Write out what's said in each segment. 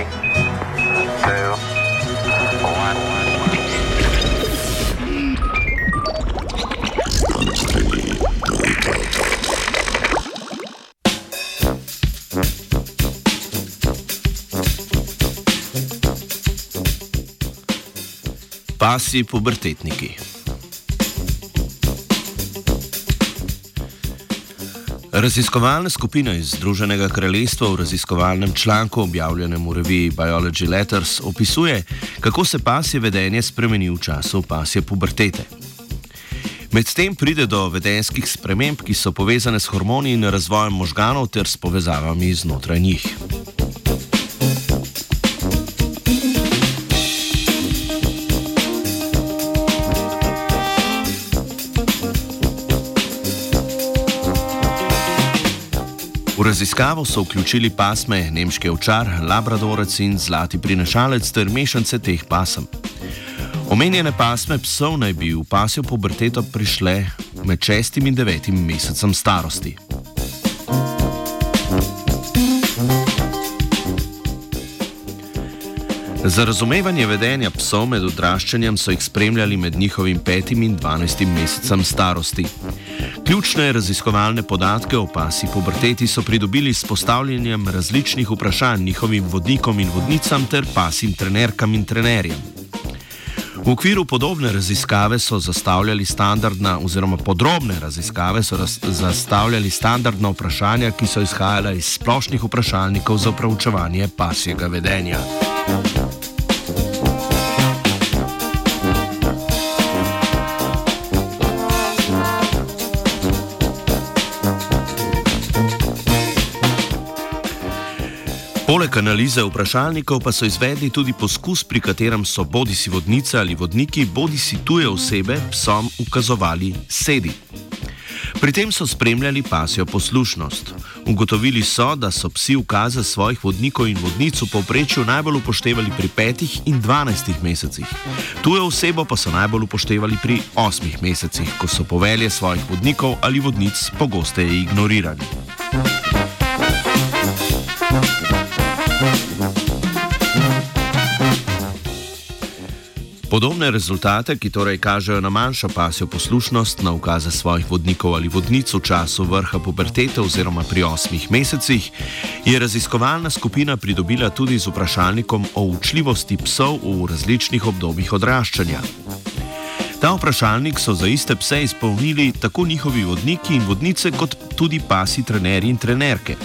Three, two, one. Pasi pubertetniki. Raziskovalna skupina iz Združenega kraljestva v raziskovalnem članku, objavljenem v reviji Biology Letters, opisuje, kako se pasje vedenje spremeni v času pasje pubertete. Medtem pride do vedenskih sprememb, ki so povezane s hormoni in razvojem možganov ter s povezavami znotraj njih. V raziskavo so vključili pasme nemški ovčar, labradorec in zlati prinašalec ter mešance teh pasem. Omenjene pasme psov naj bi v pasjo puberteto prišle med 6 in 9 mesecem starosti. Za razumevanje vedenja psov med odraščanjem so jih spremljali med njihovim 5 in 12 mesecem starosti. Ključne raziskovalne podatke o pasi puberteti so pridobili s postavljanjem različnih vprašanj njihovim vodnikom in vodnicam ter pasim trenerkam in trenerjem. V okviru podobne raziskave so zastavljali standardna oziroma podrobne raziskave so raz, zastavljali standardna vprašanja, ki so izhajala iz splošnih vprašalnikov za preučevanje pasjega vedenja. Poleg analize vprašalnikov pa so izvedli tudi poskus, pri katerem so bodi si vodnice ali vodniki, bodi si tuje osebe psom ukazovali sedi. Pri tem so spremljali pasjo poslušnost. Ugotovili so, da so psi ukaze svojih vodnikov in vodnic v povprečju najbolj upoštevali pri 5 in 12 mesecih. Tujo osebo pa so najbolj upoštevali pri 8 mesecih, ko so povelje svojih vodnikov ali vodnic pogosteje ignorirali. Podobne rezultate, ki torej kažejo na manjšo pasjo poslušnost na ukaze svojih vodnikov ali vodnic v času vrha pubertete oziroma pri osmih mesecih, je raziskovalna skupina pridobila tudi z vprašalnikom o učljivosti psov v različnih obdobjih odraščanja. Ta vprašalnik so za iste pse izpolnili tako njihovi vodniki in vodnice, kot tudi pasi trenerji in trenerke.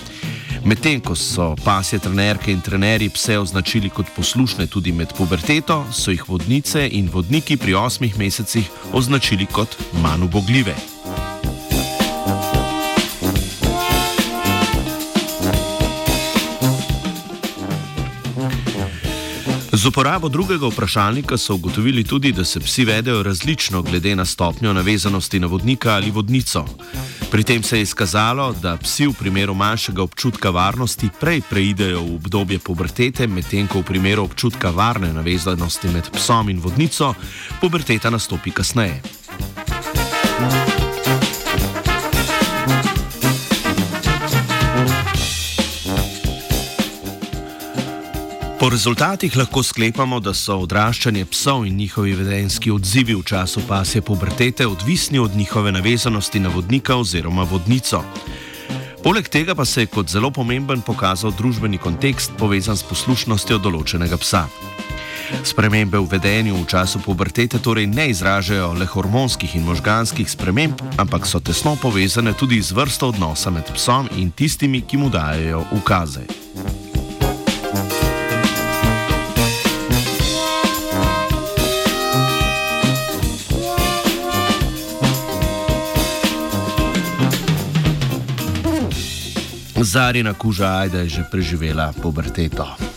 Medtem ko so pasje trenerke in trenerji pse označili kot poslušne tudi med puberteto, so jih vodnice in vodniki pri osmih mesecih označili kot manj ubogljive. Z uporabo drugega vprašalnika so ugotovili tudi, da se psi vedejo različno glede na stopnjo navezanosti na vodnika ali vodnico. Pri tem se je izkazalo, da psi v primeru manjšega občutka varnosti prej preidejo v obdobje pubertete, medtem ko v primeru občutka varne navezanosti med psom in vodnico puberteta nastopi kasneje. Po rezultatih lahko sklepamo, da so odraščanje psov in njihovi vedenski odzivi v času pasje pubertete odvisni od njihove navezanosti na vodnika oziroma vodnico. Poleg tega pa se je kot zelo pomemben pokazal družbeni kontekst povezan s poslušnostjo določenega psa. Spremembe v vedenju v času pubertete torej ne izražajo le hormonskih in možganskih sprememb, ampak so tesno povezane tudi z vrsto odnosa med psom in tistimi, ki mu dajo ukaze. Zarina kuža Ajda je že preživela puberteto.